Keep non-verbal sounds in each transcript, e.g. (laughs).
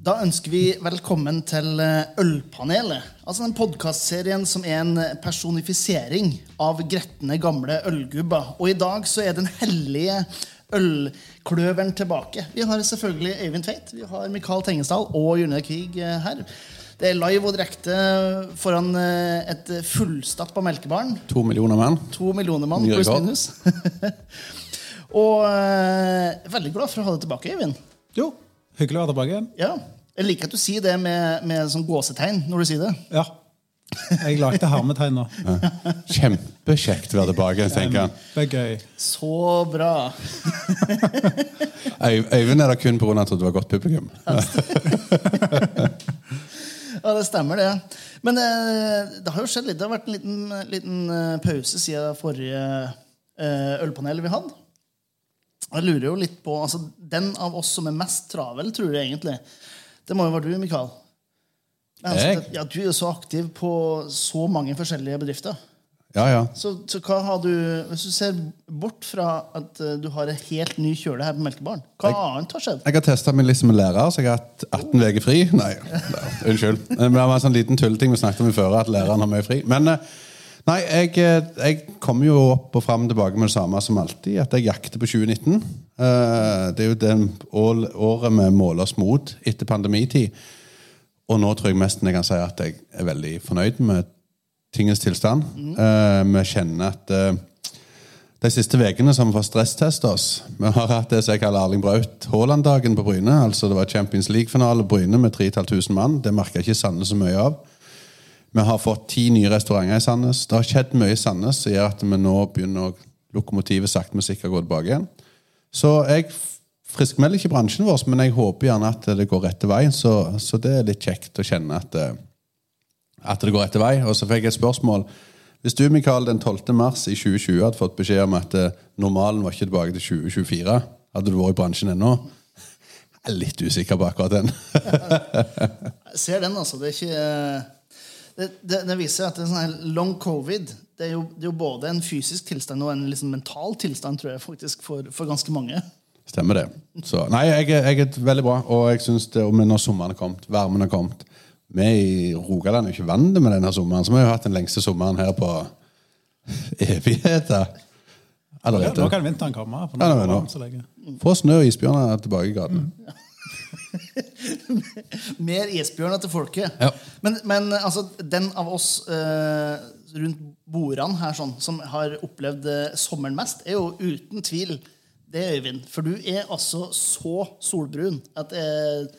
Da ønsker vi velkommen til eh, Ølpanelet. Altså den podkastserien som er en personifisering av gretne, gamle ølgubber. Og i dag så er den hellige ølkløveren tilbake. Vi har selvfølgelig Øyvind Tveit, vi har Mikael Tengesdal og Jørne Kvig eh, her. Det er live og direkte foran eh, et fullstappa melkebarn. To millioner mann. To millioner mann, pluss minus. (laughs) og veldig glad for å ha deg tilbake, Øyvind. Jo, hyggelig å være tilbake igjen. Ja, Jeg liker at du sier det med, med sånn gåsetegn når du sier det. Ja. Jeg lagde hermetegn nå. Kjempekjekt å være tilbake. tenker jeg. Det er gøy. Så bra. (laughs) Øy- Øyvind er der kun pga. at det var godt publikum. (laughs) Ja, det stemmer, det. Men eh, det har jo skjedd litt. Det har vært en liten, liten eh, pause siden forrige eh, ølpanel vi hadde. Jeg lurer jo litt på altså, Den av oss som er mest travel, tror jeg egentlig, det må jo være du, Mikael. Jeg? Ja, du er så aktiv på så mange forskjellige bedrifter. Ja, ja. Så, så hva har du Hvis du ser bort fra at eh, du har en helt ny kjøle her på Melkebaren, hva annet har skjedd? Jeg har testa meg litt som en lærer, så jeg har hatt 18 uker fri. Nei, nei, unnskyld. Det var en sånn liten tulleting vi snakket om i før, at læreren har mye fri. Men eh, nei, jeg, eh, jeg kommer jo opp og fram tilbake med det samme som alltid, at jeg jakter på 2019. Eh, Det er jo det året vi måler oss mot etter pandemitid. Og nå tror jeg mest jeg kan si at jeg er veldig fornøyd med tingens tilstand. Mm. vi kjenner at eh, de siste ukene som vi får stressteste oss Vi har hatt det som jeg kaller Erling Braut Haaland-dagen på Bryne. altså Det var Champions League-finale på Bryne med 3500 mann. Det merka ikke sanne så mye av. Vi har fått ti nye restauranter i Sandnes. Det har skjedd mye i Sandnes som gjør at vi nå begynner å lokomotivet sakte, men sikkert gå tilbake igjen. Så jeg friskmelder ikke bransjen vår, men jeg håper gjerne at det går rette vei. Så, så det er litt kjekt å kjenne at, eh, at det går rette vei. Og så fikk jeg et spørsmål. Hvis du Mikael, den 12. mars i 2020 hadde fått beskjed om at eh, normalen var ikke tilbake til 2024, hadde du vært i bransjen ennå? Jeg er litt usikker på akkurat den. (laughs) Jeg ser den, altså. Det er ikke det, det, det viser at det er sånn her long covid det er, jo, det er jo både en fysisk tilstand og en liksom mental tilstand, tror jeg, faktisk, for, for ganske mange. Stemmer det. Så, nei, jeg, er- jeg er veldig bra, og jeg synes det, og når sommeren er kommet, varmen er kommet Vi i Rogaland er ikke vant med denne sommeren, så vi har jo hatt den lengste sommeren her på (laughs) evigheter. Nå kan vinteren komme. For Ja, nå nå er er det nå. lenge. Få snø og isbjørner tilbake i gatene. (laughs) Mer isbjørner til folket. Ja. Men, men altså, den av oss eh, rundt bordene her sånn, som har opplevd eh, sommeren mest, er jo uten tvil det, Øyvind. For du er altså så solbrun at det er,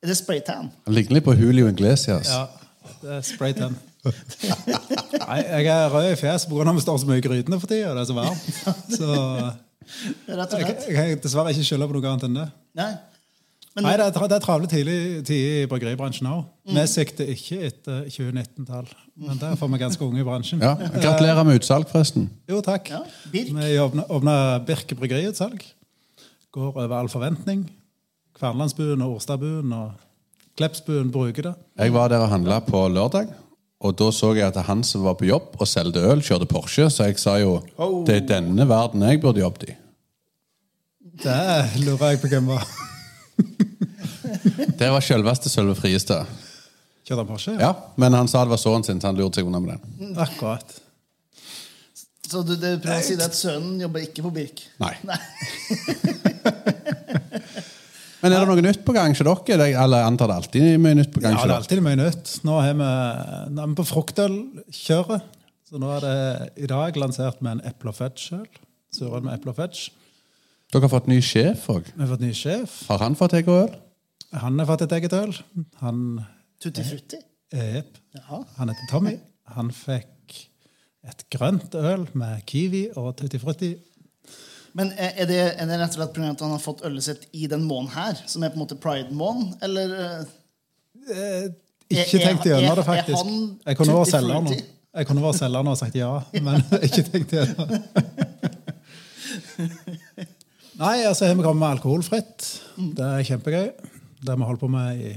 er det spraytan. Han ligner litt på Julio Inglesias. Ja, det er spray tan. Nei, jeg er rød i fjeset pga. at vi står så mye i grytene for tida. Det er så varmt. (laughs) Så jeg, jeg kan dessverre ikke skylde på noe annet enn det. Nei. Men, Nei, Det er, det er travle tider tid i bryggeribransjen òg. Vi sikter ikke etter 2019-tall. Men der får vi ganske unge i bransjen. Ja, Gratulerer med utsalg, forresten. Jo, takk. Ja, Birk. Vi åpna, åpna Birke bryggeriutsalg. Går over all forventning. Kvernelandsbuen og Årstadbuen og Kleppsbuen bruker det. Jeg var der og handla på lørdag, og da så jeg at han som var på jobb og solgte øl, kjørte Porsche, så jeg sa jo Oh. det er denne verden jeg burde jobbet i. Det lurer jeg på hvem var. Det var selveste Sølve Friestad. Kjørte han Porsche? Ja, men han sa det var sønnen sin, så han lurte seg unna med det. Akkurat. Så du, du prøver å si det at sønnen jobber ikke på Birk? Nei. (laughs) Men er det noe nytt på gang hos dere? Eller antar det alltid er mye nytt på gang Ja, det er alltid mye nytt. Nå er vi, nå er vi på fruktølkjøret. Så nå er det i dag lansert med en eple og fudge-øl. Surøl med eple og fudge. Dere har fått ny sjef òg. Har fått ny sjef. Har han fått egen øl? Han har fått et eget øl. Han Tutti frutti? Jepp. Han heter Tommy. Han fikk et grønt øl med kiwi og tutti frutti. Men er er det, er det rett og slett pga. at han har fått ølet sitt i den måneden her, som er på en måte pride-måneden, eller eh, Ikke Er- tenkt gjennom det, det, er faktisk. han Jeg kunne vært selger nå. Jeg kunne vært selger nå og sagt ja, (laughs) men (laughs) ikke tenkt gjennom det. (laughs) Nei, altså har vi kommet med alkoholfritt. Det er kjempegøy. Det har vi holdt på med i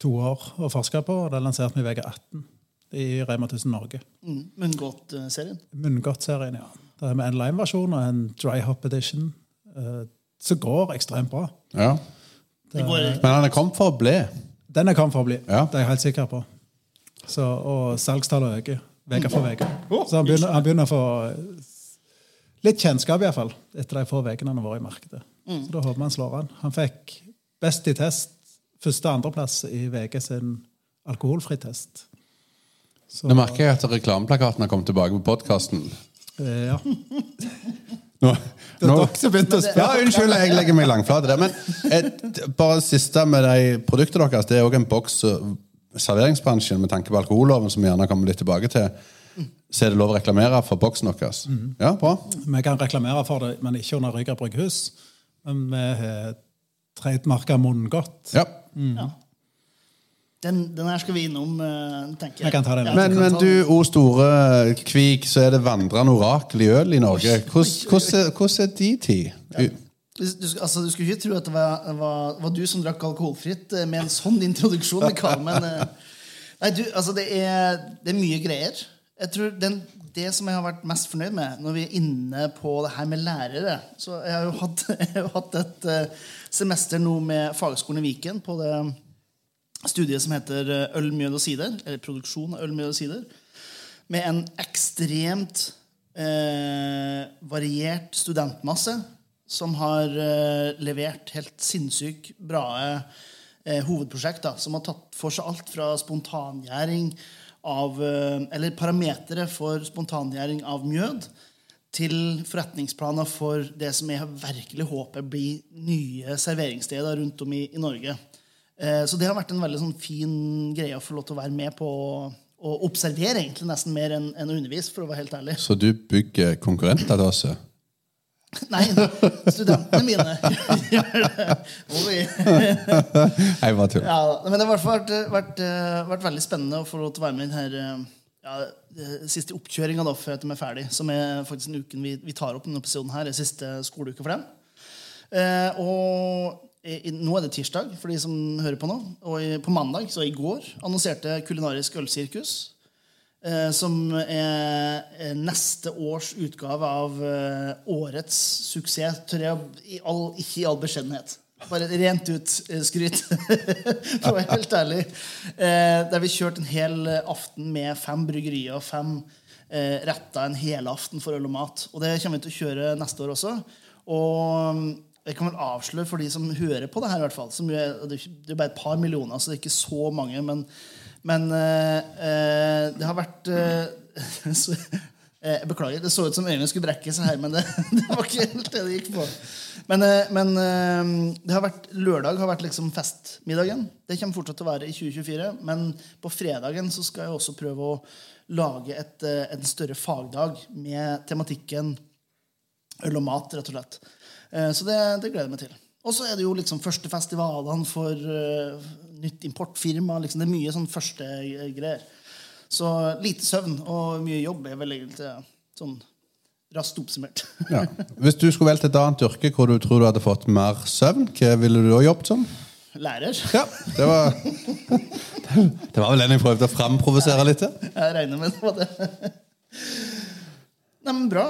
to år og forska på. og Det lanserte vi i VG18 i Rema 1000 Norge. mm, Munngodt-serien? Munngodt-serien, ja. Det er med en limeversjon og en dry hop edition eh, som går ekstremt bra. Ja. Det går, Men den er kommet for å bli. Den er kommet for å bli. Ja. Det er jeg helt sikker på. Så, og salgstallet øker uke for uke. Så han begynner, han begynner å få litt kjennskap, i hvert fall, etter de få ukene han har vært i markedet. Så da håper vi han slår an. Han fikk best i test, første- og andreplass i VG sin alkoholfri test. Så, Nå merker jeg at reklameplakaten har kommet tilbake på podkasten. eh, ja. (laughs) Nå, Det er nå, dere som begynte å spørre. ja, unnskyld, jeg legger meg langflat i det. Men et, bare siste med de produktene deres. Det er òg en boks serveringsbransjen med tanke på alkoholloven, som vi gjerne kommer litt tilbake til. Så er det lov å reklamere for boksen deres. Ja, bra. Vi kan reklamere for det, men ikke under Rygger brygghus. Men vi har trademarka Munngodt. Ja. Ja. Den, den her skal vi innom, eh, tenker jeg. Jeg kan ta den. Ja, Men, men du, o store Kvik, så er det vandrende orakel i øl i Norge. Hvordan, er- de ti? Du, du, altså, du skulle ikke tro at det var, var, var du som drakk alkoholfritt eh, med en sånn introduksjon, Karl, men eh, Nei, du, altså, det er, det er mye greier. Jeg tror den, Det som jeg har vært mest fornøyd med når vi er inne på det her med lærere så Jeg har jo hatt, (laughs) jeg har hatt et semester nå med Fagskolen i Viken på det studiet som heter eh, Øl, mjød og sider. Eller produksjon av øl, mjød og sider. Med en ekstremt eh, variert studentmasse som har eh, levert helt sinnssykt bra eh, hovedprosjekt. Da, som har tatt for seg alt fra spontangjæring av eh, Eller parametere for spontangjæring av mjød til forretningsplaner for det som jeg virkelig håper blir nye serveringssteder rundt om i, i Norge. Eh, så det har vært en veldig sånn fin greie å få lov til å være med på å observere, egentlig nesten mer enn en å undervise, for å være helt ærlig. Så du bygger konkurrenter til oss? (laughs) Nei, studentene mine (laughs) gjør det. Jeg (laughs) bare tuller. Ja, men det har vært, vært, eh, vært veldig spennende å få lov til å være med i denne ja, siste oppkjøringa før de er ferdig. Som er faktisk den uken vi, vi tar opp denne episoden her. er siste skoleuke for dem. Eh, og i, nå er det tirsdag, for de som hører på nå. Og i, på mandag, så i går, annonserte Kulinarisk ølsirkus. Eh, som er, neste års utgave av eh, årets suksess, tør jeg i all, ikke i all beskjedenhet. Bare rent ut eh, skryt, (laughs) for å være helt ærlig. Eh, der vi kjørte en hel aften med fem bryggerier og fem eh, retter en helaften for øl og mat. Og det kommer vi til å kjøre neste år også. Og jeg kan vel avsløre for de som hører på det her, i hvert fall, er, det er jo bare et par millioner, så det er ikke så mange. Men, men eh, eh, det har vært eh, (laughs) eh, beklager, det så ut som øynene skulle brekke seg her, men det, (laughs) det var ikke helt det det gikk på. Men, eh, men eh, har vært, lørdag har vært liksom festmiddagen. Det kommer fortsatt til å være i 2024. Men på fredagen så skal jeg også prøve å lage et, eh, en større fagdag med tematikken øl og mat, rett og slett. Eh, Så det, det gleder jeg meg til. Og så er det jo liksom første festivalene for uh, nytt importfirma. Liksom. Det er mye sånn første greier. Så lite søvn og mye jobb er vel egentlig sånn raskt oppsummert. (laughs) Ja. Hvis du skulle valgt et annet yrke hvor du tror du hadde fått mer søvn, hva ville du da jobbet som? Lærer. Ja, det var (laughs) Det var vel den jeg prøvde å framprovosere litt til. Jeg regner med det var det. Nei, men bra.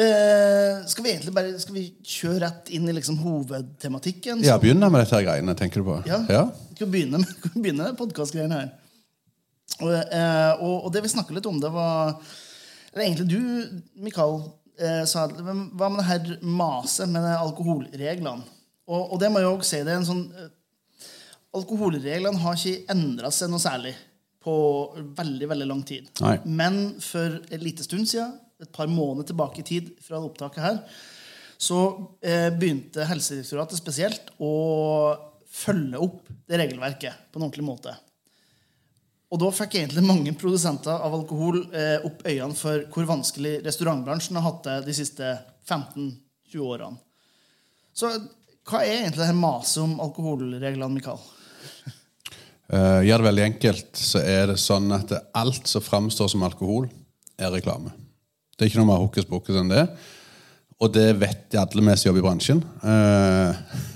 Eh, skal vi egentlig bare skal vi kjøre rett inn i liksom hovedtematikken? Ja, begynne med dette her greiene, tenker du på? Ja. ja. Vi begynne med, begynne med podkastgreiene her? Og, eh, og, og det vi snakka litt om, det var eller Egentlig du, Mikael, eh, sa hva med det her maset med alkoholreglene? Og, og det må jeg også si, det er en sånn eh, Alkoholreglene har ikke endra seg noe særlig på veldig veldig lang tid. Nei. Men for en liten stund siden, et par måneder tilbake i tid fra opptaket her, så eh, begynte Helsedirektoratet spesielt å følge opp det regelverket på en ordentlig måte. Og da fikk egentlig mange produsenter av alkohol eh, opp øynene for hvor vanskelig restaurantbransjen har hatt det de siste 15-20 årene. Så hva er egentlig det her maset om alkoholreglene, Mikael? Uh, (laughs) gjør det veldig enkelt, så er det sånn at alt som framstår som alkohol, er reklame. Det er ikke noe mer hokus pokus enn det. Og det vet alle vi som jobber i bransjen. Uh, (laughs)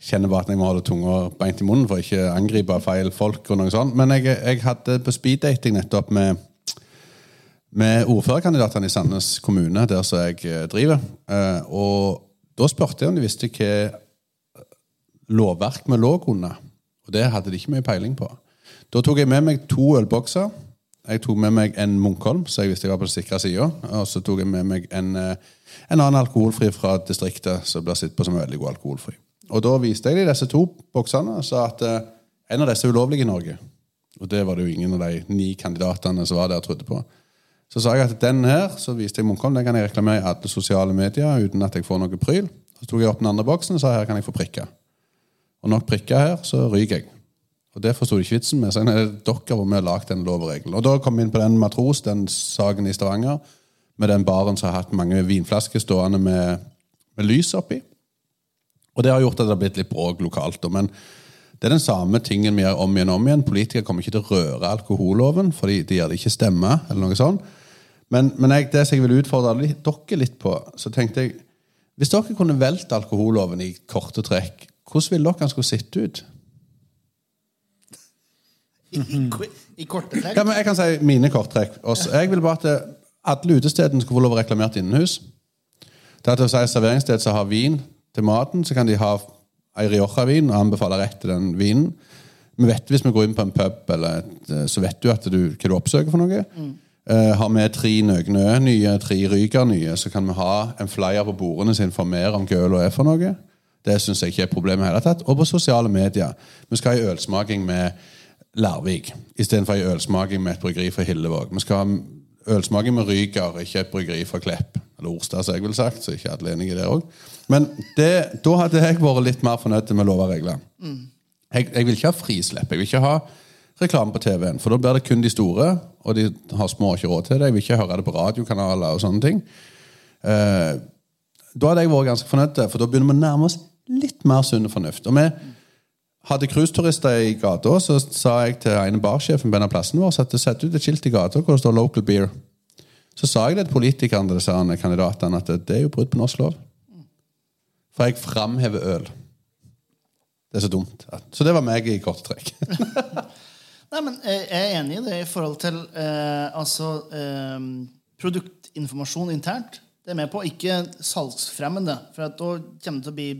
kjenner bare at jeg må holde tunga beint i munnen for ikke å angripe feil folk. og noe sånt. Men jeg, jeg hadde på speeddating nettopp med, med ordførerkandidatene i Sandnes kommune, der som jeg eh, driver. Eh, og da spurte jeg om de visste hva lovverk vi lå under. Og det hadde de ikke mye peiling på. Da tok jeg med meg to ølbokser. Jeg tok med meg en Munkholm, så jeg visste jeg var på den sikre sida. Og så tok jeg med meg en, eh, en annen alkoholfri fra distriktet som blir sett på som veldig god alkoholfri. Og da viste jeg dem disse to boksene og sa at eh, en av disse er ulovlig i Norge. Og det var det jo ingen av de ni kandidatene som var der, trodde på. Så sa jeg at den her så viste jeg Munkholm, den kan jeg reklamere i alle sosiale medier uten at jeg får noe pryl. Så tok jeg opp den andre boksen og sa her kan jeg få prikker. Og nok prikker her, så ryker jeg. Og det forsto de ikke vitsen med. Så er det dere hvor vi har lagd den lov og regel. Og da kom vi inn på den Matros, den saken i Stavanger, med den baren som har hatt mange vinflasker stående med, med lys oppi. Og det har gjort at det har blitt litt bråk lokalt. Men det er den samme tingen vi gjør om igjen og om igjen. Politikere kommer ikke til å røre alkoholloven, fordi de gjør det ikke stemme. eller noe sånt. Men, men jeg, det som jeg vil utfordre dere litt på, så tenkte jeg Hvis dere kunne valgt alkoholloven i korte trekk, hvordan ville dere den skulle sitte ut? I, i, i korte trekk. Ja, men jeg kan si mine korttrekk. Jeg vil bare at alle utestedene skulle få lov å reklamere innenhus. Det er til å si Serveringssted som har vin til maten, så kan de ha ei Rioja-vin og anbefale rett til den vinen. Vi vet Hvis vi går inn på en pub, eller eh, så vet du at du, hva du oppsøker. for noe. Eh, har vi tre Nøgnø nye, tre Ryger nye, så kan vi ha en flyer på bordene som informerer om hva øla er for noe. Det syns jeg ikke er et problem i hele tatt. Og på sosiale medier. Vi skal ha en ølsmaking med Larvik istedenfor en ølsmaking med et bryggeri fra Hillevåg. Vi skal ha ølsmaking med Ryger, ikke et bryggeri fra Klepp. Eller Orstad, som jeg vil sagt. Så ikke alle enige det òg. Men det, da hadde jeg vært litt mer fornøyd med lov og regler. Jeg, jeg vil ikke ha frislipp. Jeg vil ikke ha reklame på TV-en, for da blir det kun de store, og de har små ikke råd til det. Jeg vil ikke høre det på radiokanaler og sånne ting. Eh, da hadde jeg vært ganske fornøyd, for da begynner vi å nærme oss litt mer sunn fornuft. Og vi hadde cruiseturister i gata, så sa jeg til en barsjefen på en av plassene våre at det setter ut et skilt i gata hvor det står 'Local Beer'. Så sa jeg det til politikerne disse kandidatene at det er jo brudd på norsk lov. For jeg framhever øl. Det er så dumt. Så det var meg i korte trekk. (laughs) Nei, men jeg er enig i det i forhold til eh, altså eh, produktinformasjon internt. Det er med på, ikke salgsfremmende. For da kommer det til å bli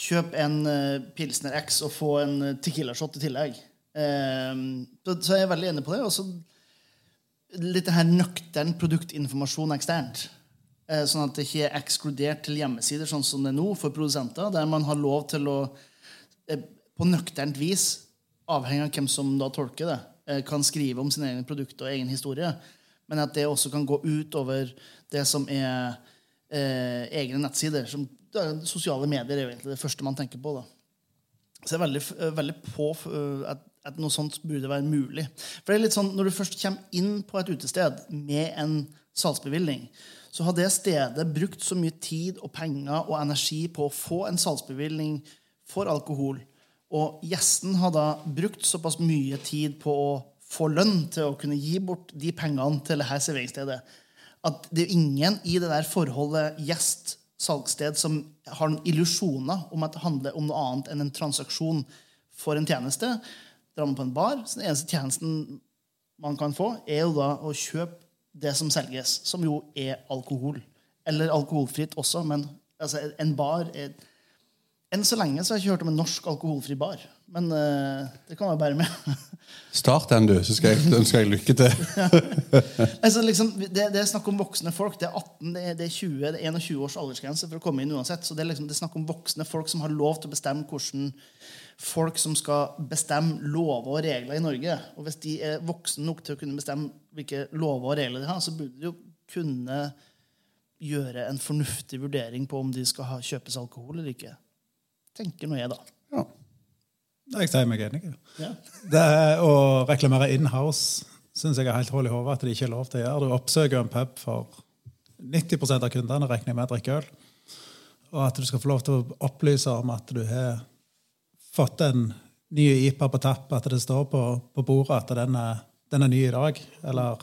Kjøp en eh, Pilsner X og få en eh, Tequila-shot i tillegg. Eh, så jeg er veldig enig på det. Og så litt her nøktern produktinformasjon eksternt. Eh, sånn at det ikke er ekskludert til hjemmesider, sånn som det er nå, for produsenter, der man har lov til å eh, på nøkternt vis, avhengig av hvem som da tolker det, eh, kan skrive om sine egne produkter og egen historie. Men at det også kan gå ut over det som er eh, egne nettsider. Som, sosiale medier er jo egentlig det første man tenker på. da. Så jeg er veldig, veldig på at, at noe sånt burde være mulig. For det er litt sånn, Når du først kommer inn på et utested med en salgsbevilgning, så har det stedet brukt så mye tid og penger og energi på å få en salgsbevilgning for alkohol. Og gjesten har da brukt såpass mye tid på å få lønn til å kunne gi bort de pengene til dette serveringsstedet. At det er ingen i det der forholdet gjest-salgssted som har noen illusjoner om at det handler om noe annet enn en transaksjon for en tjeneste. Drar man på en bar, så den eneste tjenesten man kan få, er jo da å kjøpe det som selges, som jo er alkohol. Eller alkoholfritt også, men altså, en bar er Enn så lenge så har jeg ikke hørt om en norsk alkoholfri bar. Men uh, det kan være bare med. (laughs) Start den, du, så skal jeg ønske deg lykke til. (laughs) altså, liksom, det, det er snakk om voksne folk. Det er 18, det er, det er 20, det er 21 års aldersgrense for å komme inn uansett. Så det er, liksom, det er snakk om voksne folk som har lov til å bestemme hvordan folk som skal bestemme lover og regler i Norge. Og hvis de er voksne nok til å kunne bestemme hvilke lover og regler de har, så burde de jo kunne gjøre en fornuftig vurdering på om de skal ha, kjøpes alkohol eller ikke. Tenker nå jeg, da. Ja. Jeg sier meg enig. Ja. Det Å reklamere in-house syns jeg er helt hull i hodet at det ikke er lov til å gjøre. Du oppsøker en pub for 90% av kundene regner med å drikke øl. Og at du skal få lov til å opplyse om at du har fått en ny IPA på tapp, at det står på, på bordet at den er, den er ny i dag. Eller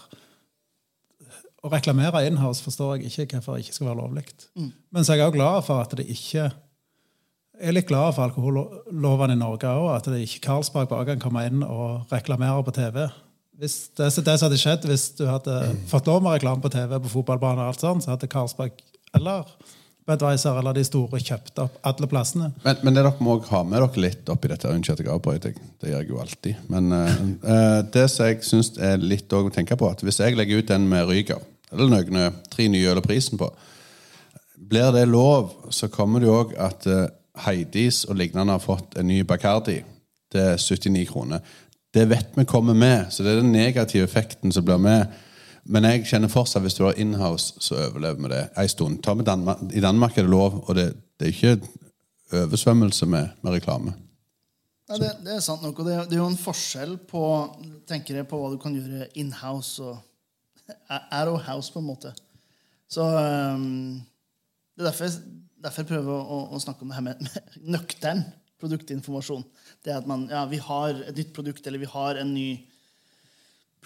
å reklamere in-house forstår jeg ikke hvorfor det ikke skal være lovlig. Men så er jeg også glad for at det ikke jeg er litt glad for alkohollovene i Norge òg. At det ikke Karlsberg bare kan komme inn og reklamere på TV. Hvis det, det som hadde skjedd hvis du hadde fått lov med reklame på TV på fotballbanen, og alt sånt, så hadde Karlsberg eller Budwiser eller de store kjøpte opp alle plassene. Men, men det dere må ha med dere litt oppi dette Unnskyld at jeg avbryter. Det gjør jeg jo alltid. Men eh, det som jeg syns er litt å tenke på, at hvis jeg legger ut den med Ryger, eller noen tre nye og prisen på, blir det lov, så kommer det jo òg at uh, Heidis og lignende har fått en ny Bacardi til 79 kroner. Det vet vi kommer med, så det er den negative effekten som blir med. Men jeg kjenner fortsatt hvis du har inhouse, så overlever vi det en stund. Danmark. I Danmark er det lov, og det, det er ikke oversvømmelse med, med reklame. Nei, det, det er sant nok. Og det, er- det er jo en forskjell på tenker jeg, på hva du kan gjøre in-house og (laughs) out of house, på en måte. Så um, Det er derfor, derfor jeg prøver å, å snakke om det her med, med nøktern produktinformasjon. Det at man, ja, vi har et nytt produkt, eller vi har en ny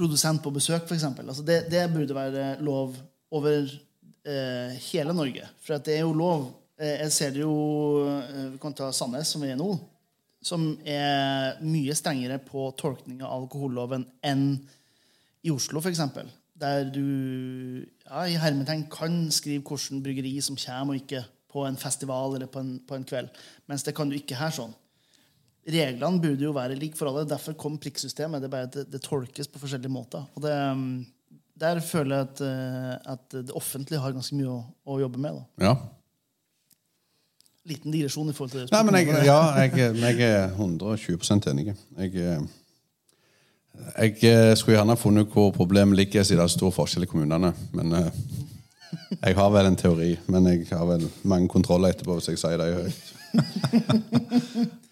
produsent på besøk, f.eks. Altså det, det burde være lov over eh, hele Norge. For det er jo lov. Eh, jeg ser det jo eh, Vi kan ta Sandnes, som vi er nå. Som er mye strengere på tolkning av alkoholloven enn i Oslo, f.eks. Der du ja, i hermetegn kan skrive hvilket bryggeri som kommer og ikke på en festival eller på en, på en kveld. Mens det kan du ikke her sånn. Reglene burde jo være like for alle. Derfor kom prikksystemet. Det det, det tolkes på forskjellige måter. Og det, um, der føler jeg at, eh, at det offentlige har ganske mye å, å jobbe med. Da. Ja. Liten digresjon i forhold til det. Nei, men jeg, ja, jeg, jeg er 120 enig. Jeg, eh, jeg eh, skulle gjerne funnet hvor problemet ligger, siden det er stor forskjell i kommunene. Men jeg har vel en teori. Men jeg har vel mange kontroller etterpå hvis jeg sier det høyt.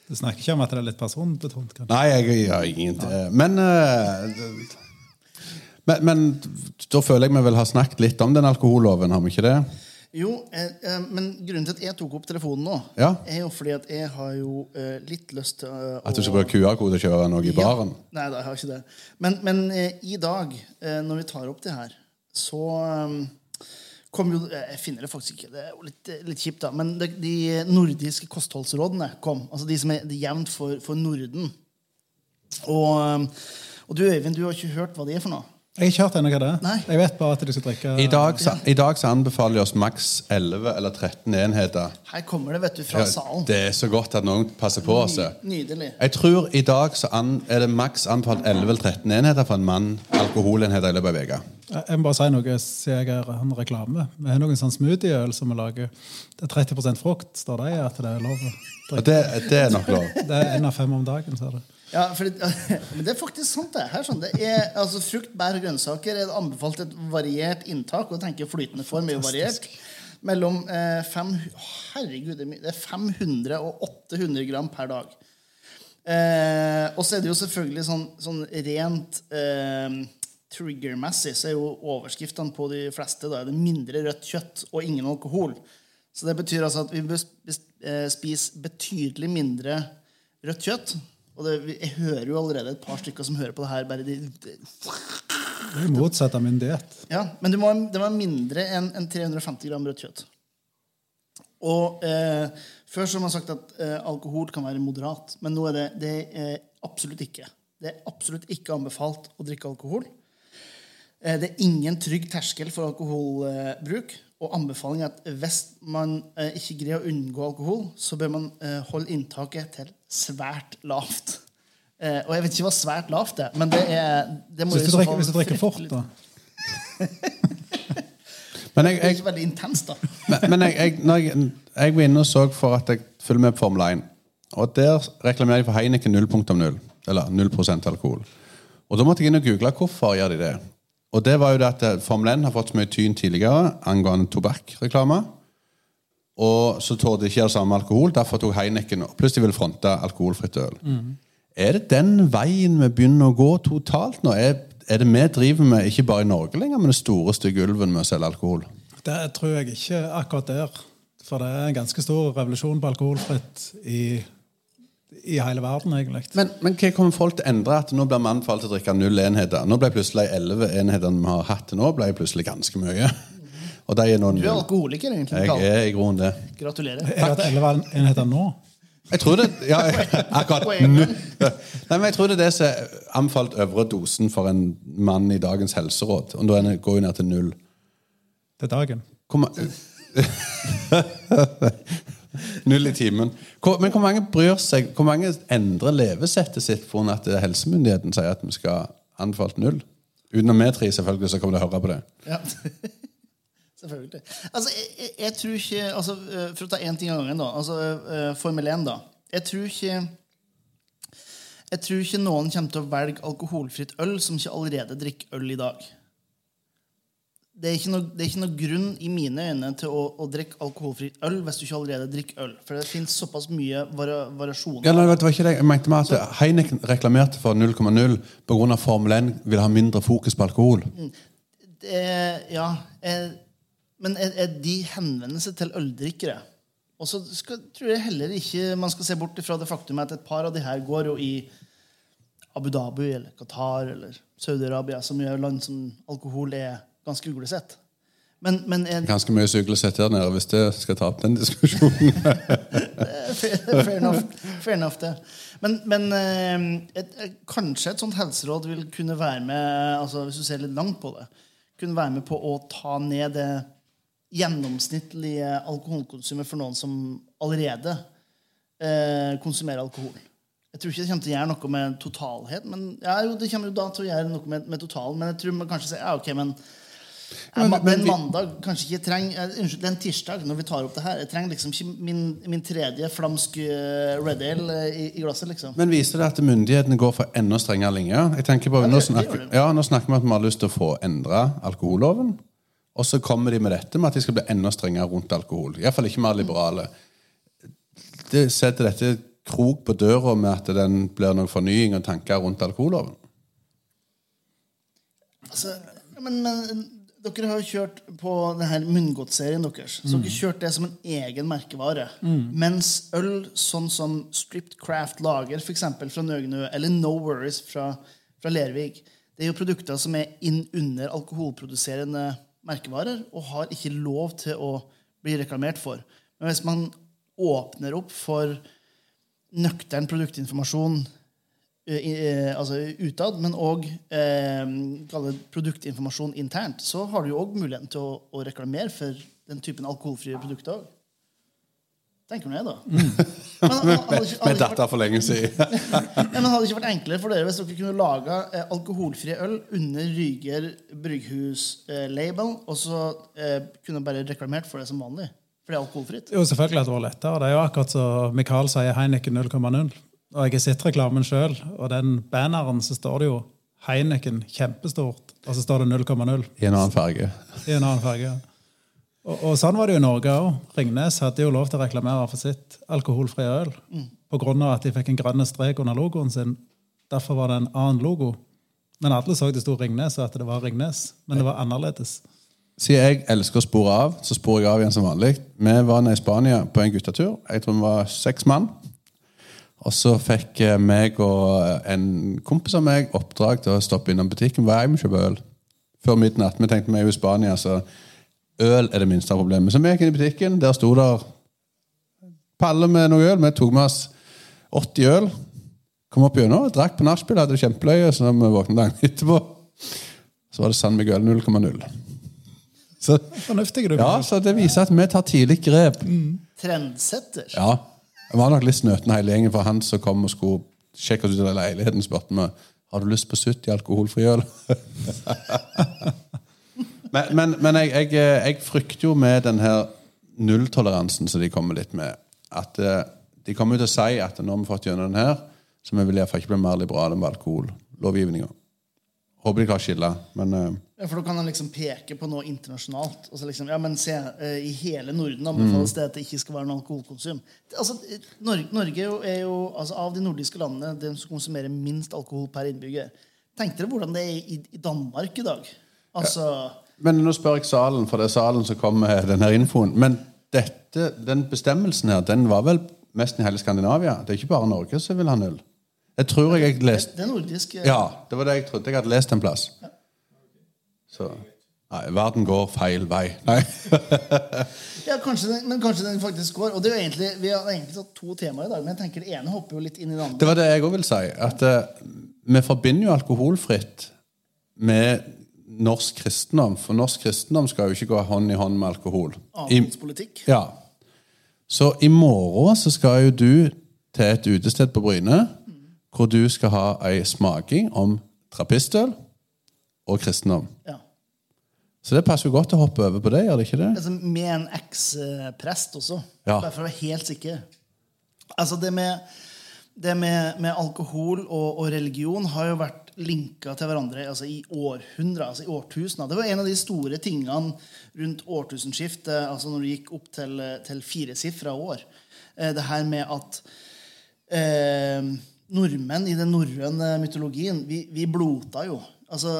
Du snakker ikke om at det er litt personbetont? kanskje? Nei, jeg har ingen Men eh, men, men da føler jeg vi vel ha snakket litt om den alkoholloven, har vi ikke det? Jo, eh, eh, men grunnen til at jeg tok opp telefonen nå, Ja. er jo fordi at jeg har jo eh, litt lyst til eh, At du skal bruke QR-kode og kjøre noe i baren? Ja. Nei, da, jeg har ikke det. Men, men eh, i dag, eh, når vi tar opp det her, så jo eh, Jeg finner det faktisk ikke. Det er litt, litt kjipt, da. Men det, de nordiske kostholdsrådene kom. Altså de som er jevnt for, for Norden. Og, um, og du, Øyvind, du har ikke hørt hva det er for noe? Jeg har ikke hørt ennå hva det er. Nei. Jeg vet bare at de skal drikke I dag, så- I dag så anbefaler de oss maks 11 eller 13 enheter. Her kommer det, vet du, fra salen. Det er så godt at noen passer på oss. Nydelig. Jeg tror i dag så an, er det maks anbefalt 11 eller 13 enheter for en mann alkoholenheter i løpet av uka. Jeg må bare si noe siden jeg er en reklame. Vi har noen sånn smoothieøl som vi lager. Det er 30% frukt, står det i at det er lov å drikke. det, det er nok lov. Det er én av fem om dagen, ser du. Ja, for det, (laughs) men det er faktisk sant, det. Her, sånn, det er, altså, frukt, bær og grønnsaker er anbefalt et variert inntak. Og jeg tenker flytende form er jo variert. Mellom eh, fem, herregud, er det er 500 og 800 gram per dag. Eh, og så er det jo selvfølgelig sånn, sånn rent eh, trigger-messig så er jo overskriftene på de fleste da er det mindre rødt kjøtt og ingen alkohol. Så det betyr altså at vi bør eh, spise betydelig mindre rødt kjøtt. Og det, jeg hører jo allerede et par stykker som hører på det her. bare de, de, Det er motsatt av min diett. ja, Men det må, det må mindre enn en 350 gram rødt kjøtt. Og eh, Før så har man sagt at eh, alkohol kan være moderat, men nå er det, det er absolutt ikke. Det er absolutt ikke anbefalt å drikke alkohol. Eh, det er ingen trygg terskel for alkoholbruk. Og anbefalingen er at hvis man eh, ikke greier å unngå alkohol, så bør man eh, holde inntaket til svært lavt. Eh, og jeg vet ikke hva svært lavt er, men det er det må Hvis du så drikker, hvis du drikker fort, da. (laughs) Men jeg, Det er ikke veldig intenst, da. men, men jeg, jeg, jeg, jeg var inne og så for at jeg følger med på Formel 1. Og der reklamerer de for Heineken 0.0. Eller 0% alkohol. Og da måtte jeg inn og google hvorfor gjør de det. Og det var jo det at eh, Formel 1 har fått så mye tyn tidligere angående tobakksreklame. Og så torde de ikke det samme alkohol. Derfor tok Heineken og plutselig ville fronte alkoholfritt øl. Er det den veien vi begynner å gå totalt nå? Er, er det vi driver med, ikke bare i Norge lenger, men det store stygge ulven med å selge alkohol? Det tror jeg ikke akkurat der. For det er en ganske stor revolusjon på alkoholfritt i, i hele verden, egentlig. Men, men hva kommer folk til å endre? At nå blir mann falt til å drikke null enheter. Nå ble plutselig elleve enhetene vi har hatt til nå, ble plutselig ganske mye. (laughs) Og de er noen... Du er alkoholiker, egentlig. Jeg er i grunnen det. Gratulerer. Jeg har hatt elleve enheter nå. Jeg tror det ja, (laughs) akkurat nå. Nei, men jeg tror det er det som er anbefalt øvre dosen for en mann i dagens helseråd. Og da er går jo ned til null. til dagen. Ma- (laughs) Null i timen. Men hvor mange bryr seg Hvor mange endrer levesettet sitt for at helsemyndigheten sier at vi skal anbefalt null? Utenom vi tre, selvfølgelig, så kommer de å høre på det. Ja. (laughs) Selvfølgelig. Altså, jeg, jeg tror ikke altså, eh, For å ta én ting av gangen, da. Altså, eh, Formel 1, da. Jeg tror ikke Jeg tror ikke noen kommer til å velge alkoholfritt øl som ikke allerede drikker øl i dag. Det er ikke noe, det er ikke noe grunn i mine øyne til å, å drikke alkoholfritt øl hvis du ikke allerede drikker øl. For det finnes såpass mye vari variasjoner. Ja, det var ikke det. Jeg mente meg at Heineken reklamerte for 0,0 pga. Formel 1 vil ha mindre fokus på alkohol. Det, ja, eh, men er, er de henvender seg til øldrikkere? Og så skal, tror jeg heller ikke man skal se bort fra det faktum at et par av de her går jo i Abu Dhabi eller Qatar eller Saudi-Arabia, som gjør land som alkohol er ganske uglesett. Men, men er, Ganske mye syklesett her nede, hvis det skal ta opp den diskusjonen. (laughs) fair, enough, fair enough, det. Men, men eh, et, et, kanskje et sånt helseråd vil kunne være med altså hvis du ser litt langt på det, kunne være med på å ta ned det gjennomsnittlige alkoholkonsumet for noen som allerede eh, konsumerer alkohol. Jeg tror ikke det kommer til å gjøre noe med totalhet. Men, ja, jo, det kommer jo da til å gjøre noe med, med totalen, men jeg tror man kanskje sier ja, ok, men men- men en mandag kanskje ikke trenger eh, Unnskyld, en tirsdag når vi tar opp det her. Jeg trenger liksom ikke min, min tredje flamsk eh, Red Ale eh, i, i glasset, liksom. Men viser det at myndighetene går for enda strengere linjer? Jeg tenker på, Ja, det- nå, snakker, ja, nå snakker vi at vi har lyst til å få endra alkoholloven. Og så kommer de med dette med at de skal bli enda strengere rundt alkohol. Iallfall ikke mer liberale. Det setter dette krok på døra med at den blir noen fornying og tanker rundt alkoholloven. Altså, men, men dere har jo kjørt på denne munngodtserien deres. Så dere kjørt det som en egen merkevare. Mens øl sånn som Stripped Craft Lager for eksempel, fra Nøgnø, eller No Worries fra, fra Lervik, det er jo produkter som er inn under alkoholproduserende merkevarer og har ikke lov til å bli reklamert for. Men hvis man åpner opp for nøktern produktinformasjon altså utad, men òg eh, produktinformasjon internt, så har du jo òg muligheten til å, å reklamere for den typen alkoholfrie produkter òg. Tenker nå jeg, da. Men hadde, hadde, hadde, Med dette for lenge siden. (laughs) men hadde det ikke vært enklere for dere hvis dere kunne laga eh, alkoholfri øl under Ryger brygghus-label, og så eh, kunne bare reklamert for det som vanlig? For det er alkoholfritt? Jo, selvfølgelig hadde det vært lettere. Det er jo akkurat som Mikael sier Heineken 0,0. Og jeg har sett reklamen sjøl, og den banneren så står det jo Heineken kjempestort, og så står det 0,0 I en annen farge. i en annen farge. Og, og sånn var det jo i Norge òg. Ringnes hadde jo lov til å reklamere for sitt alkoholfrie øl. På grunn av at de fikk en grønn strek under logoen sin. Derfor var det en annen logo. Men alle så det sto Ringnes, og at det var Ringnes. Men det var annerledes. Siden jeg elsker å spore av, så sporer jeg av igjen som vanlig. Vi var nede i Spania på en guttetur. Jeg tror vi var seks mann. Og så fikk eh, meg og en kompis av meg oppdrag til å stoppe innom butikken hver gang vi kjøpe øl. Før midnatt. Vi tenkte vi er jo i Spania, så øl er det minste av problemet. Så vi gikk inn i butikken. Der sto der palle med noe øl. Vi tok med oss 80 øl. Kom opp gjennom, drakk på nachspiel, hadde det kjempeløye. Så da vi våknet dagen etterpå, så var det San Miguel 0,0. Så Fornuftig, du. ja, så det viser at vi tar tidlig grep. Trendsetter? Ja. Jeg var nok litt snøten hele gjengen, for han som kom og skulle sjekke oss ut av leiligheten, spurte meg har du lyst på 70 alkoholfri øl. (laughs) men men, men jeg, jeg, jeg frykter jo med den her nulltoleransen som de kommer litt med, at eh, de kommer til å si at nå har vi fått gjennom den her, så vi vil iallfall ikke bli mer liberale med alkohollovgivninga. Håper de klarer å skille, men eh, Ja, for da kan han liksom peke på noe internasjonalt. Og så liksom, ja, men se, eh, I hele Norden anbefales det at det ikke skal være noe alkoholkonsum. Altså, Norge, Norge er jo, altså, av de nordiske landene den som konsumerer minst alkohol per innbygger. Tenk dere hvordan det er i, i Danmark i dag. Altså, Men nå spør jeg salen, for det er salen som kommer med denne infoen. Men dette, den bestemmelsen her, den var vel mest i hele Skandinavia? Det er ikke bare Norge som vil ha null? Jeg tror jeg jeg leste Det er nordisk eh, Ja, det var det jeg trodde. Jeg hadde lest en plass. Så Nei, verden går feil vei. Nei. (laughs) Ja, kanskje den, men kanskje den faktisk går. Og det er jo egentlig, Vi har egentlig tatt to temaer i dag, men jeg tenker det ene hopper jo litt inn i det andre. Det var det jeg òg vil si. At uh, vi forbinder jo alkoholfritt med norsk kristendom. For norsk kristendom skal jo ikke gå hånd i hånd med alkohol. Avholdspolitikk. ja. Så i morgen så skal jo du til et utested på Bryne, hvor du skal ha ei smaking om trappistøl og kristendom. Ja. Så det passer jo godt å hoppe over på det, gjør det ikke det? Altså, med en eks-prest også. Ja. Bare for å være helt sikker. Altså det med, det med, med alkohol og, og religion har jo vært linka til hverandre altså i århundrer, altså i årtusener. Det var en av de store tingene rundt årtusenskiftet, altså når du gikk opp til, til firesifra år. Eh, Det her med at eh, nordmenn i den norrøne mytologien, vi, vi blota jo. Altså,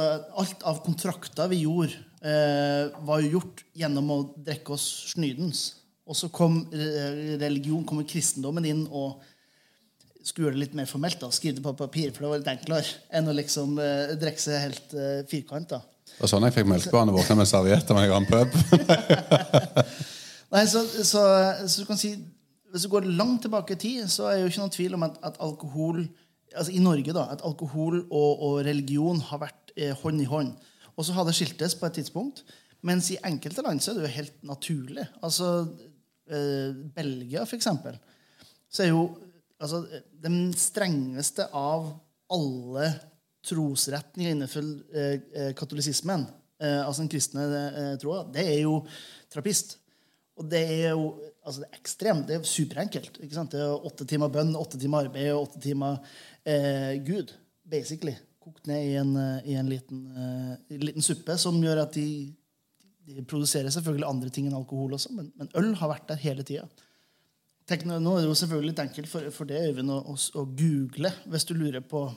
alt av kontrakter vi gjorde, eh, var jo gjort gjennom å drikke oss snydens. Og så kom eh, religion, kom kristendommen inn og skulle gjøre det litt mer formelt. da, Skrive det på papir, for det var litt enklere enn å liksom eh, drikke seg helt eh, firkanta. Det var sånn jeg fikk melkebarnet våkne med servietter når jeg var en pub. (laughs) Nei, så, så, så du kan si Hvis du går langt tilbake i tid, så er det jo ikke noen tvil om at, at alkohol altså i Norge da, at alkohol og, og religion har vært eh, hånd i hånd. Og så har det skiltes på et tidspunkt. Mens i enkelte land så er det jo helt naturlig. Altså eh, Belgia, for eksempel, så er jo altså, den strengeste av alle trosretninger innenfor eh, eh, katolisismen, eh, altså den kristne eh, troa, det er jo trappist. Og det er jo altså det er ekstremt. Det er superenkelt. Det er åtte timer bønn, åtte timer arbeid og åtte timer eh, Gud. Basically. Kokt ned i en, eh, i en liten, eh, liten suppe som gjør at de, de produserer selvfølgelig andre ting enn alkohol også, men, men øl har vært der hele tida. Nå er det jo selvfølgelig litt enkelt for, for det, Øyvind, å, å, å google hvis du lurer på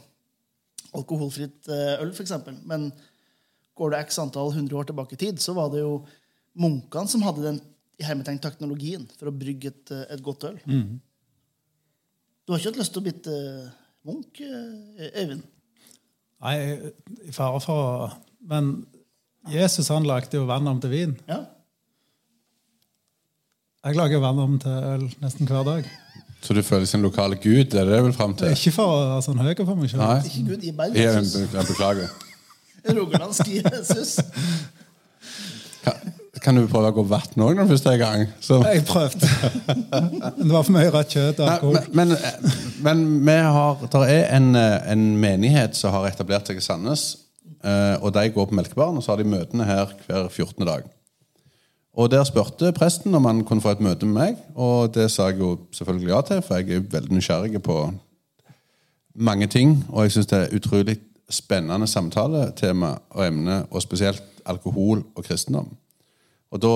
alkoholfritt eh, øl, f.eks. Men går det x antall hundre år tilbake i tid, så var det jo munkene som hadde den hermetegn teknologien for å brygge et, eh, et godt øl. Du har ikke hatt lyst til å bli Munch, munk, eh, Øyvind? Nei, i fare for å Men Jesus han lagde jo vann om til vin. Ja. Jeg lager vann om til øl nesten hver dag. Så du føler sin lokale gud? Det er det jeg vil fram til? Ikke for å være sånn høy for meg sjøl. Ikke Gud i Jeg, Jesus. jeg beklager. (laughs) Rogalandsk Jesus. Kan, kan du prøve å gå vann òg når du først er i gang? Så. Jeg prøvde. Det var for mye rødt kjøtt og alkohol. men, men, men vi har, der er en, en menighet som har etablert seg i Sandnes. eh, Og de går på Melkebaren, og så har de møtene her hver 14. dag. Og Der spurte presten om han kunne få et møte med meg, og det sa jeg jo selvfølgelig ja til, for jeg er veldig nysgjerrig på mange ting, og jeg syns det er utrolig spennende samtaletema og emne, og spesielt alkohol og kristendom. Og da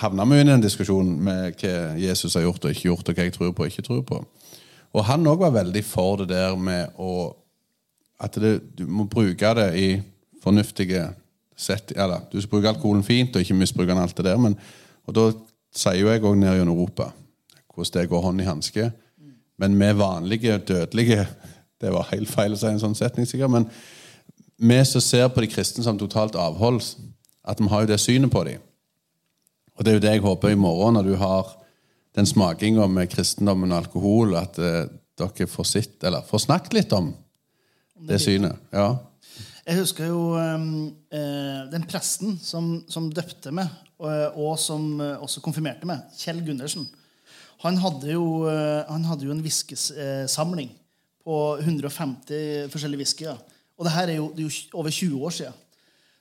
havna vi inn i en diskusjon med hva Jesus har gjort og ikke gjort, og hva jeg tror på og ikke tror på. Og han òg var veldig for det der med å At det, du må bruke det i fornuftige sett. Eller, du skal bruke alkoholen fint og ikke misbruke den alt det der. Men, og da sier jo jeg òg ned gjennom Europa hvordan det går hånd i hanske. Men vi vanlige dødelige (laughs) Det var helt feil å si en sånn setning, sikkert. Men vi som ser på de kristne som totalt avhold, at vi har jo det synet på dem. Og det er jo det jeg håper i morgen, når du har den smakinga med kristendommen og alkohol, at eh, dere får sitt, eller får snakket litt om det synet. Ja. Jeg husker jo um, eh, den presten som, som døpte meg, og, og som eh, også konfirmerte meg, Kjell Gundersen. Han hadde jo, eh, han hadde jo en whiskysamling på 150 forskjellige whiskyer. Og det her er jo, det er jo over 20 år siden.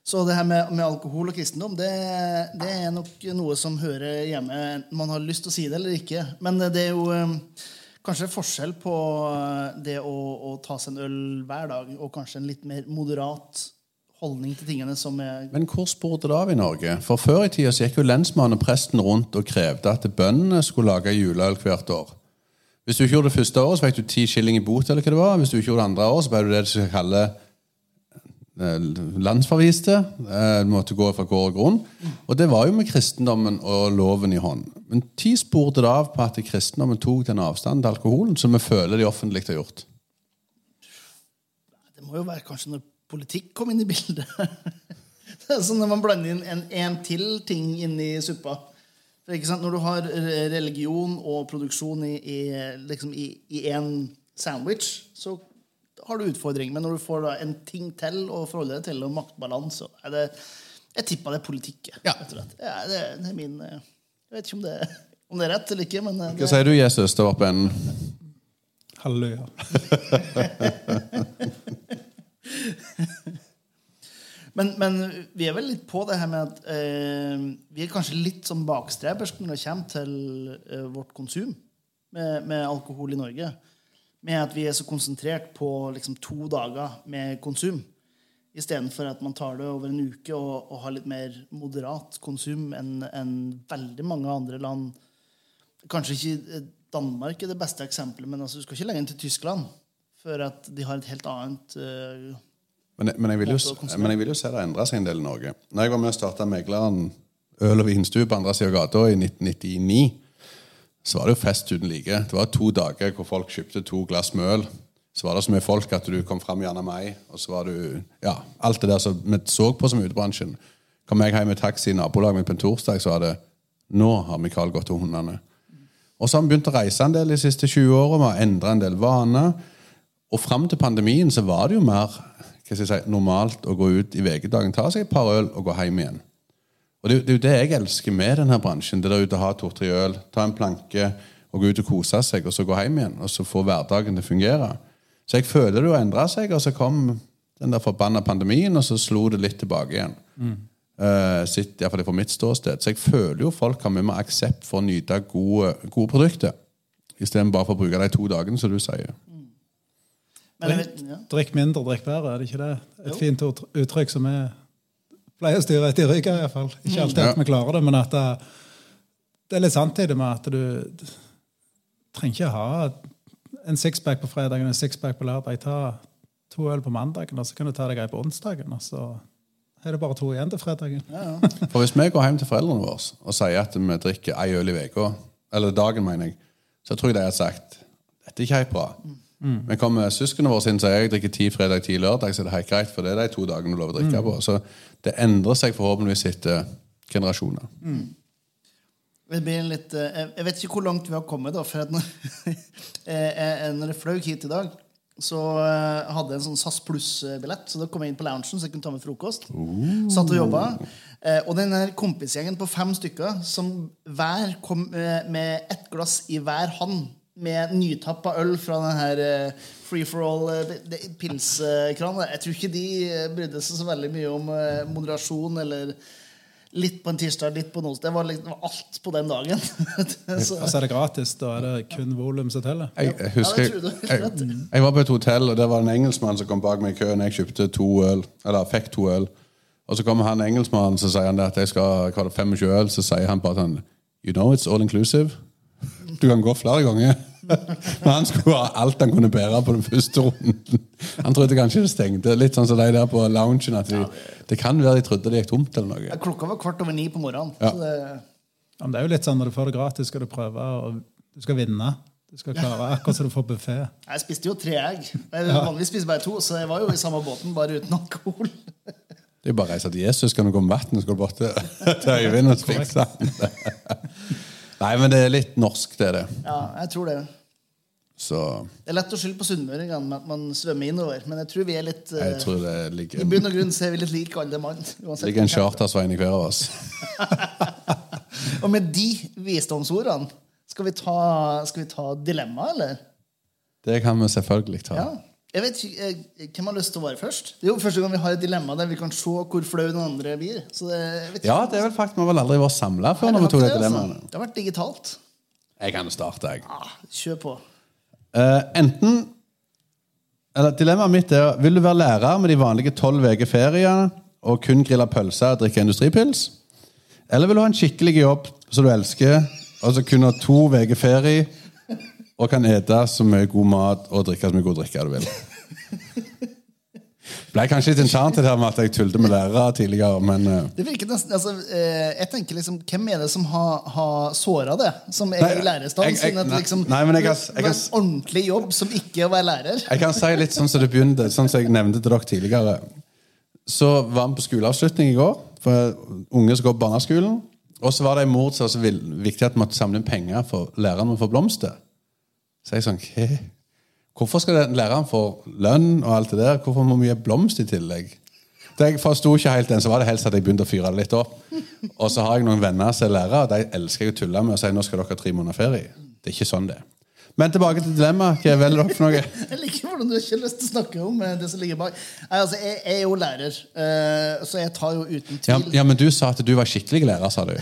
Så det her med, med alkohol og kristendom det, det er nok noe som hører hjemme, enten man har lyst til å si det eller ikke. Men det er jo eh, kanskje forskjell på eh, det å, å ta seg en øl hver dag og kanskje en litt mer moderat holdning til tingene som er Men hvor spurte det av i Norge? For Før i tida gikk jo lensmannen og presten rundt og krevde at bøndene skulle lage juleøl hvert år. Hvis du ikke gjorde det første året, så fikk du ti skilling i bot. eller hva det var. Hvis du ikke gjorde det andre året, så ble du det de kalle landsforviste. Eh, måtte gå fra gård og grunn. Og det var jo med kristendommen og loven i hånd. Men ti sporte det av på at kristendommen tok den avstanden til alkoholen som vi føler de offentlig har gjort. Det må jo være kanskje når politikk kom inn i bildet. (laughs) Det er sånn når man blander inn en, en til ting inni suppa. Når du har religion og produksjon i, én liksom sandwich, så har du utfordring. Men når du får da en ting til å forholde deg til, og maktbalanse, så er det Jeg tipper det er politikk. Ja. Ja, det, det er min eh, Jeg vet ikke om det, om det er rett eller ikke, men eh, Hva sier du, Jesus, til enden? Halleluja. (laughs) Men, men vi er vel litt på det her med at eh, vi er kanskje litt som bakstrebersk når det kommer til eh, vårt konsum med, med alkohol i Norge. Med at vi er så konsentrert på liksom, to dager med konsum. Istedenfor at man tar det over en uke og, og har litt mer moderat konsum enn en veldig mange andre land. Kanskje ikke eh, Danmark er det beste eksempelet, men altså, du skal ikke lenger enn til Tyskland for at de har et helt annet uh, Men, men, jeg vil jo, men jeg vil jo se det endre seg en del i Norge. Når jeg var med og starta Megleren øl- og vinstue på andre sida av gata i 1999, så var det jo fest uten like. Det var to dager hvor folk kjøpte to glass med øl. Så var det så mye folk at du kom fram gjerne meg, og så var du Ja, alt det der som vi så på som utebransjen. Kom jeg hjem med taxi i nabolaget mitt på en torsdag, så var det Nå har Mikael gått til hundene. Og så har vi begynt å reise en del de siste 20 årene. Vi har endra en del vaner. Og fram til pandemien så var det jo mer hva skal jeg si, normalt å gå ut i VG-dagen, ta seg et par øl og gå hjem igjen. Og det, er jo- det er jo det jeg elsker med denne bransjen. Det der ute å ha to-tre øl, ta en planke og gå ut og kose seg, og så gå hjem igjen. Og så få hverdagen til å fungere. Så jeg føler det jo endra seg, og så kom den der forbanna pandemien, og så slo det litt tilbake igjen. Uh, sitt, i hvert fall fra mitt ståsted. Så jeg føler jo folk har mye mer aksept for å nyte gode, gode produkter. Istedenfor bare for å bruke de to dagene, som du sier. men Drikk, ja. Drikk mindre, drikk bedre. Er det ikke det? Et fint uttrykk som vi pleier å styre etter i ryggen, iallfall. Ikke alltid at vi klarer det, men at det, det er litt sant i det med at du, du trenger ikke ha en sixpack på fredagen og en sixpack på lørdag. Ta to øl på mandagen, og så kan du ta deg ei på onsdagen. Og så er det bare to igjen til fredagen. For hvis vi går hjem til foreldrene våre og sier at vi drikker ei øl i uka, eller dagen, mener jeg, så tror jeg de har sagt dette er ikke helt bra. Men kommer søsknene våre inn og sier jeg drikker ti fredag, ti lørdag, så er det helt greit, for det er de to dagene du lover å drikke på. Så det endrer seg forhåpentligvis etter generasjoner. Det blir litt, eh, jeg vet ikke hvor langt vi har kommet. da, for når, (laughs) eh, eh, når jeg fløy hit i dag, så hadde jeg en sånn SAS Pluss-billett. Så da kom jeg inn på loungen så jeg kunne ta med frokost. Satt og jobba. Og den kompisgjengen på fem stykker som hver kom med ett glass i hver hånd med nytappa øl fra den her eh, free for all-pilskranen. jeg tror ikke de eh, brydde seg så veldig mye om eh, moderasjon eller Litt på en tirsdag, litt på en onsdag. Det var, liksom, alt på den dagen. (laughs) så, Altså er det gratis. Da er det kun volum som teller. Jeg, jeg husker Ja, helt jeg, jeg var på et hotell, og det var en engelskmann som kom bak meg i køen. Jeg kjøpte to øl, eller fikk to øl. Og så kommer han engelskmannen så sier han at jeg skal ha 25 øl. Så sier han bare sånn You know it's all inclusive. Du kan gå flere ganger. Men han skulle ha alt han kunne bære på den første runden. Han trodde kanskje det stengte. Litt sånn som de der på loungen. At de, det kan være de trodde det gikk tomt eller noe. Klokka var kvart over ni på morgenen. Ja. Så det, Ja, det er jo litt sånn Når du får det gratis, skal du prøve, og du skal vinne. Du skal klare akkurat som du får buffé. jeg spiste jo tre egg. Jeg vanligvis spiser bare to, så jeg var jo i samme båten, bare uten alkohol. Det er bare å reise til Jesus. Kan du gå med vann, og skal du bort til, til Øyvind og fikse han. Nei, men det er litt norsk, det er det. Ja, jeg tror det. Så Det er lett å skylde på sunnmøringene med at man svømmer innover, men jeg tror vi er litt eh, jeg tror det I bunn og grunn så er vi litt like alle mann. Det ligger en chartersvein i hver av oss. (laughs) Og med de visdomsordene, skal vi ta, skal vi ta dilemma, eller? Det kan vi selvfølgelig ta. Ja. Jeg vet ikke, eh, Hvem har lyst til å være først? Det er jo første gang vi har et dilemma der vi kan se hvor flau den andre blir. Det. Ja, det er vel faktisk, Vi har vel aldri vært samla før Nei, når vi det tok det det, altså. Det har vært digitalt. Jeg kan starte, jeg. Ah, kjør på. Eh, enten eller Dilemmaet mitt er vil du være lærer med de vanlige tolv uker ferie og kun grille pølser og drikke industripils? Eller vil du ha en skikkelig jobb som du elsker, og så kun ha to uker ferie og kan ete så mye god mat og drikke så mye god drikke du vil? Ble kanskje litt det her med at jeg tullte med lærere tidligere, men eh, Det virker nesten, altså, eh, jeg tenker liksom, Hvem er det som har, har såra det, som er Nei, i lærerstand? jeg- at liksom, nei, men jeg kan- jeg kan- en ordentlig jobb som ikke å være lærer. Jeg kan si litt sånn som det begynte, sånn som jeg nevnte til dere tidligere. Så var vi på skoleavslutning i går, for unge som går på barneskolen. Og så var det en mor som var så viktig at vi måtte samle inn penger for lærerne for blomster. Så jeg sånn, «Hva? Hvorfor skal den læreren få lønn og alt det der? Hvorfor må vi gi blomst i tillegg? Det jeg forsto ikke helt den, så var det helst at jeg begynte å fyre det litt opp. Og så har jeg noen venner som er lærere, og de elsker jeg å tulle med og si nå skal dere ha tre måneder ferie. Det er ikke sånn det er. Men tilbake til dilemmaet. Hva velger dere for noe? (laughs) Jeg liker hvordan du ikke har lyst til å snakke om eh, det som ligger bak. Nei, altså, jeg, jeg er jo lærer, eh, så jeg tar jo uten tvil ja, men du sa at du var skikkelig lærer, sa du. (laughs)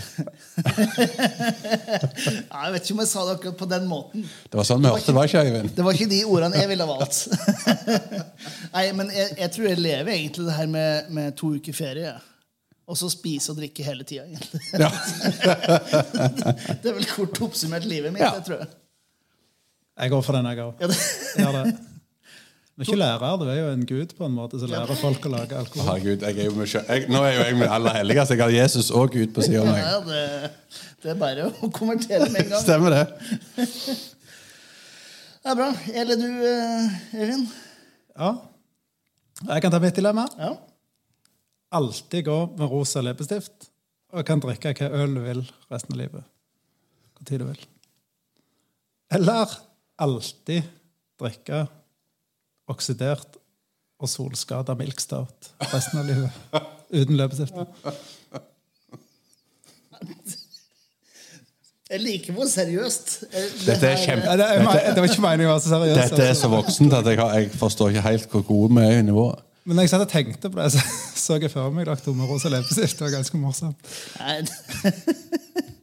Nei, Jeg vet ikke om jeg sa det akkurat på den måten. Det var sånn vi hørte det, var ikke Øyvind? Det var ikke de ordene jeg ville valgt. (laughs) Nei, men jeg, jeg tror jeg lever egentlig det her med, med to uker ferie. Og så spise og drikke hele tida. egentlig. Ja. Det er vel kort oppsummert livet mitt. Ja. jeg tror jeg. Jeg går for den, jeg òg. Ja. Du er ikke lærer, du er jo en gud på en måte som lærer folk å lage alkohol. Herregud, jeg er jo med. Jeg, nå er jo jeg med aller helligste. Jeg har Jesus og Gud på siden av meg. ja, det, det er bare å konvertere med en gang. Stemmer det? Det er bra. Eller du, eh, Øyvind? Ja. Jeg kan ta mitt dilemma. Ja. Alltid gå med rosa leppestift og kan drikke hva øl du vil resten av livet. Hvor tid du vil. Eller alltid drikke oksidert og solskada milkstart resten av livet. (laughs) Uten leppestift. Jeg liker hvor seriøst Dette er kjempe- det, er- det var ikke meningen å være så seriøs. Dette er så voksent at jeg, har, jeg forstår ikke helt hvor gode vi er i nivået. Men når jeg satt og tenkte på det, så (laughs) så jeg for meg dere med rosa leppestift. Det var ganske morsomt. (laughs)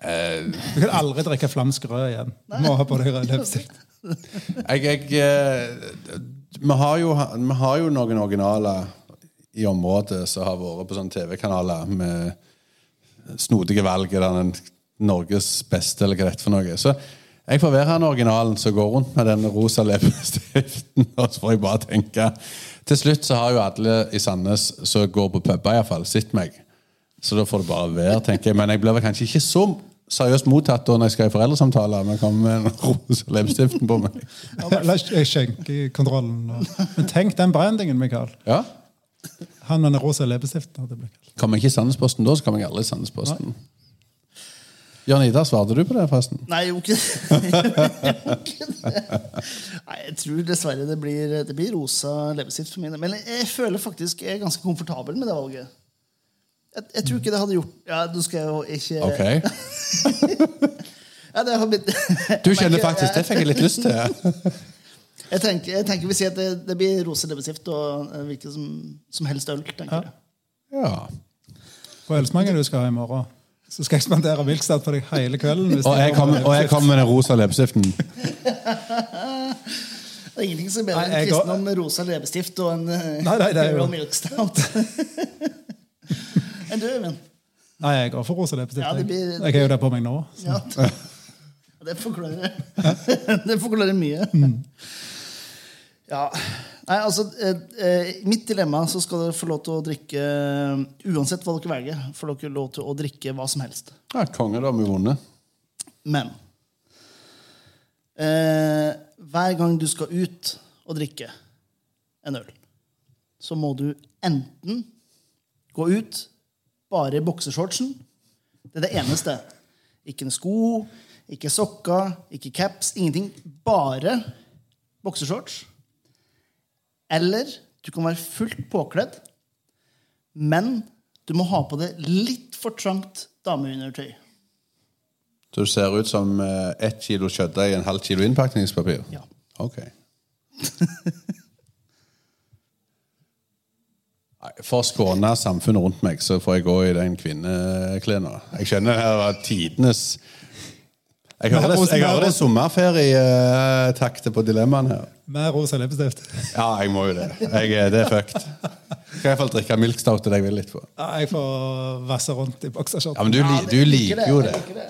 Du kan aldri drikke flamsk rød igjen. Du må ha på deg rød leppestift. Jeg, jeg, eh, vi, har jo, vi har jo noen originaler i området som har vært på sånne TV-kanaler med snodige valg eller den Norges beste eller hva det er for noe. Så jeg får være han originalen som går rundt med den rosa leppestiften. (laughs) Og så får jeg bare tenke Til slutt så har jo alle i Sandnes som går på puber, iallfall, sett meg. Så da får det bare være, tenker jeg. Men jeg blir vel kanskje ikke så seriøst mottatt da når jeg skal i foreldresamtaler Men kom med en (laughs) rosa leppestiften på meg. Eller skjenkekontrollen. kontrollen Men tenk den brandingen, Mikael. Ja. Han med den rosa leppestiften. Kommer jeg ikke i Sandnesposten da, så kommer jeg aldri i Sandnesposten. Jan-Ida, svarte du på det, forresten? Nei, jeg gjorde ikke Jeg (laughs) det. Nei, jeg tror dessverre det blir, det blir rosa leppestift for min. Men jeg føler faktisk jeg er ganske komfortabel med det valget. Jeg, jeg tror ikke det hadde gjort Ja, nå skal jeg jo ikke Ok. (laughs) Ja, det har blitt Du kjenner faktisk Det fikk jeg litt lyst til. (laughs) Jeg tenker, jeg tenker vi sier at det, det blir rosa leppestift og hvilken hvilket som, som helst øl. tenker jeg. Ja. På ølsmaken du skal ha i morgen, så skal jeg spandere Milkstad på deg hele kvelden. hvis Og jeg kommer kommer og jeg kommer med den rosa leppestiften. (laughs) Det er ingenting som er bedre enn kristendom med rosa leppestift og en eh, Nei, nei, det er jo- Milk Stout. Enn du, Øyvind? Nei, jeg går for rosa leppestift. Ja, det jeg. blir- Jeg har jo det på meg nå. Så. Ja. (laughs) Det forklarer (laughs) Det forklarer mye. Ja. Nei, altså eh, eh, I mitt dilemma så skal dere få lov til å drikke Uansett hva dere velger, får dere lov til å drikke hva som helst. Ja, Konge, da har vi vunnet. Men eh, hver gang du skal ut og drikke en øl, så må du enten gå ut bare bokseshortsen. Det er det eneste. Ikke en sko, ikke sokker, ikke caps, ingenting. Bare boksershorts. Eller du kan være fullt påkledd, men du må ha på deg litt for trangt dameundertøy. Så du ser ut som eh, ett kilo kjøttdeig i en halv kilo innpakningspapir? Ja. Ok. (laughs) Nei, For å skåne samfunnet rundt meg, så får jeg gå i den kvinneklærne. Jeg skjønner det her var tidenes Jeg hører det, jeg hører det sommerferietakter på dilemmaene her. Med rosa leppestift. Ja, jeg må jo det. Jeg, er- det er fucked. Skal jeg iallfall drikke milkstout til deg vil litt på. Ja, jeg får vasse rundt i boksershorts. Ja, Men du, li- du liker jo det. det.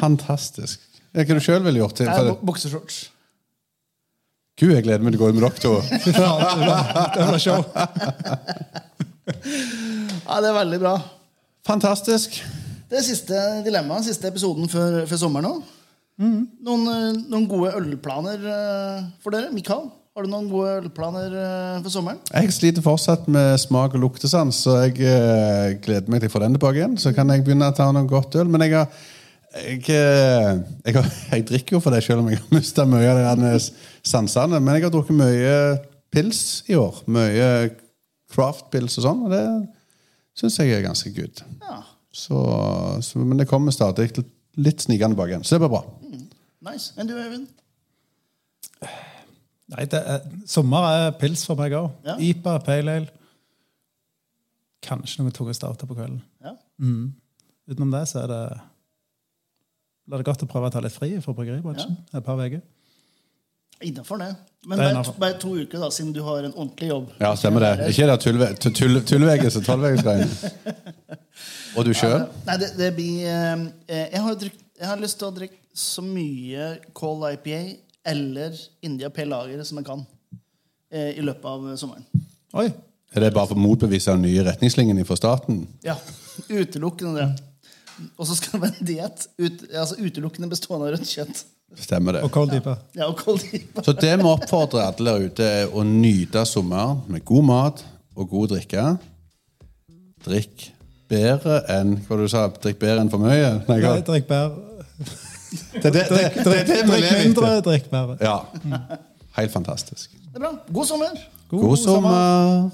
Fantastisk. Hva du sjøl ville gjort. til er boksershorts. Gud, jeg gleder meg til å gå ut med. Fy faen, det blir- show. Ja, det er veldig bra. Fantastisk. Det er siste dilemma, siste episoden før, før sommeren òg. Mm. Noen, eh, noen gode ølplaner eh, for dere? Mikael, har du noen gode ølplaner eh, for sommeren? Jeg sliter fortsatt med smak og luktesans, så jeg gleder meg til å få den tilbake igjen. Så kan jeg begynne å ta noe godt øl. Men jeg har, Jeg, eh, jeg, (laughs) jeg drikker jo for det, selv om jeg har mista mye av de her sansene. Men jeg har drukket mye pils i år. Mye craft-pils og sånn, og det syns jeg er ganske good. Ja, Så, så, men det kommer stadig litt snikende bak igjen, så det blir bra. nice. Enn du, Øyvind? Nei, det er, Sommer er pils for meg òg. Ja. IPA, pale ale. Kanskje noen tunge stouter på kvelden. Ja. Utenom det så er det blir det godt å prøve å ta litt fri fra bryggeribransjen et par uker. Innafor det. Men Det er bare, bare to uker, da, siden du har en ordentlig jobb. Ja, stemmer det. Ikke det tullveges tull- tull- og tolvvegesgreiene. Og du sjøl? Nei, det, det blir eh, jeg, har drikk, jeg har lyst til å drikke så mye Cold IPA eller India P Lager som jeg kan eh, i løpet av sommeren. Oi! Er det bare for å motbevise den nye retningslinjen fra staten? Ja, utelukkende det. Og så skal det være en diett ut, altså utelukkende bestående av rødt kjøtt. Stemmer det. Og cold IPA. Ja, og cold. Så det vi oppfordrer alle der ute, er å nyte sommeren med god mat og god drikke. Drikk bedre enn Hva du sa Drikk bedre enn for mye? Nei. Nei, Drikk bedre. Det, det, det, det, det, det vi Drikk mindre, drikk bedre. Ja. Helt fantastisk. Det er bra. God sommer! God sommer.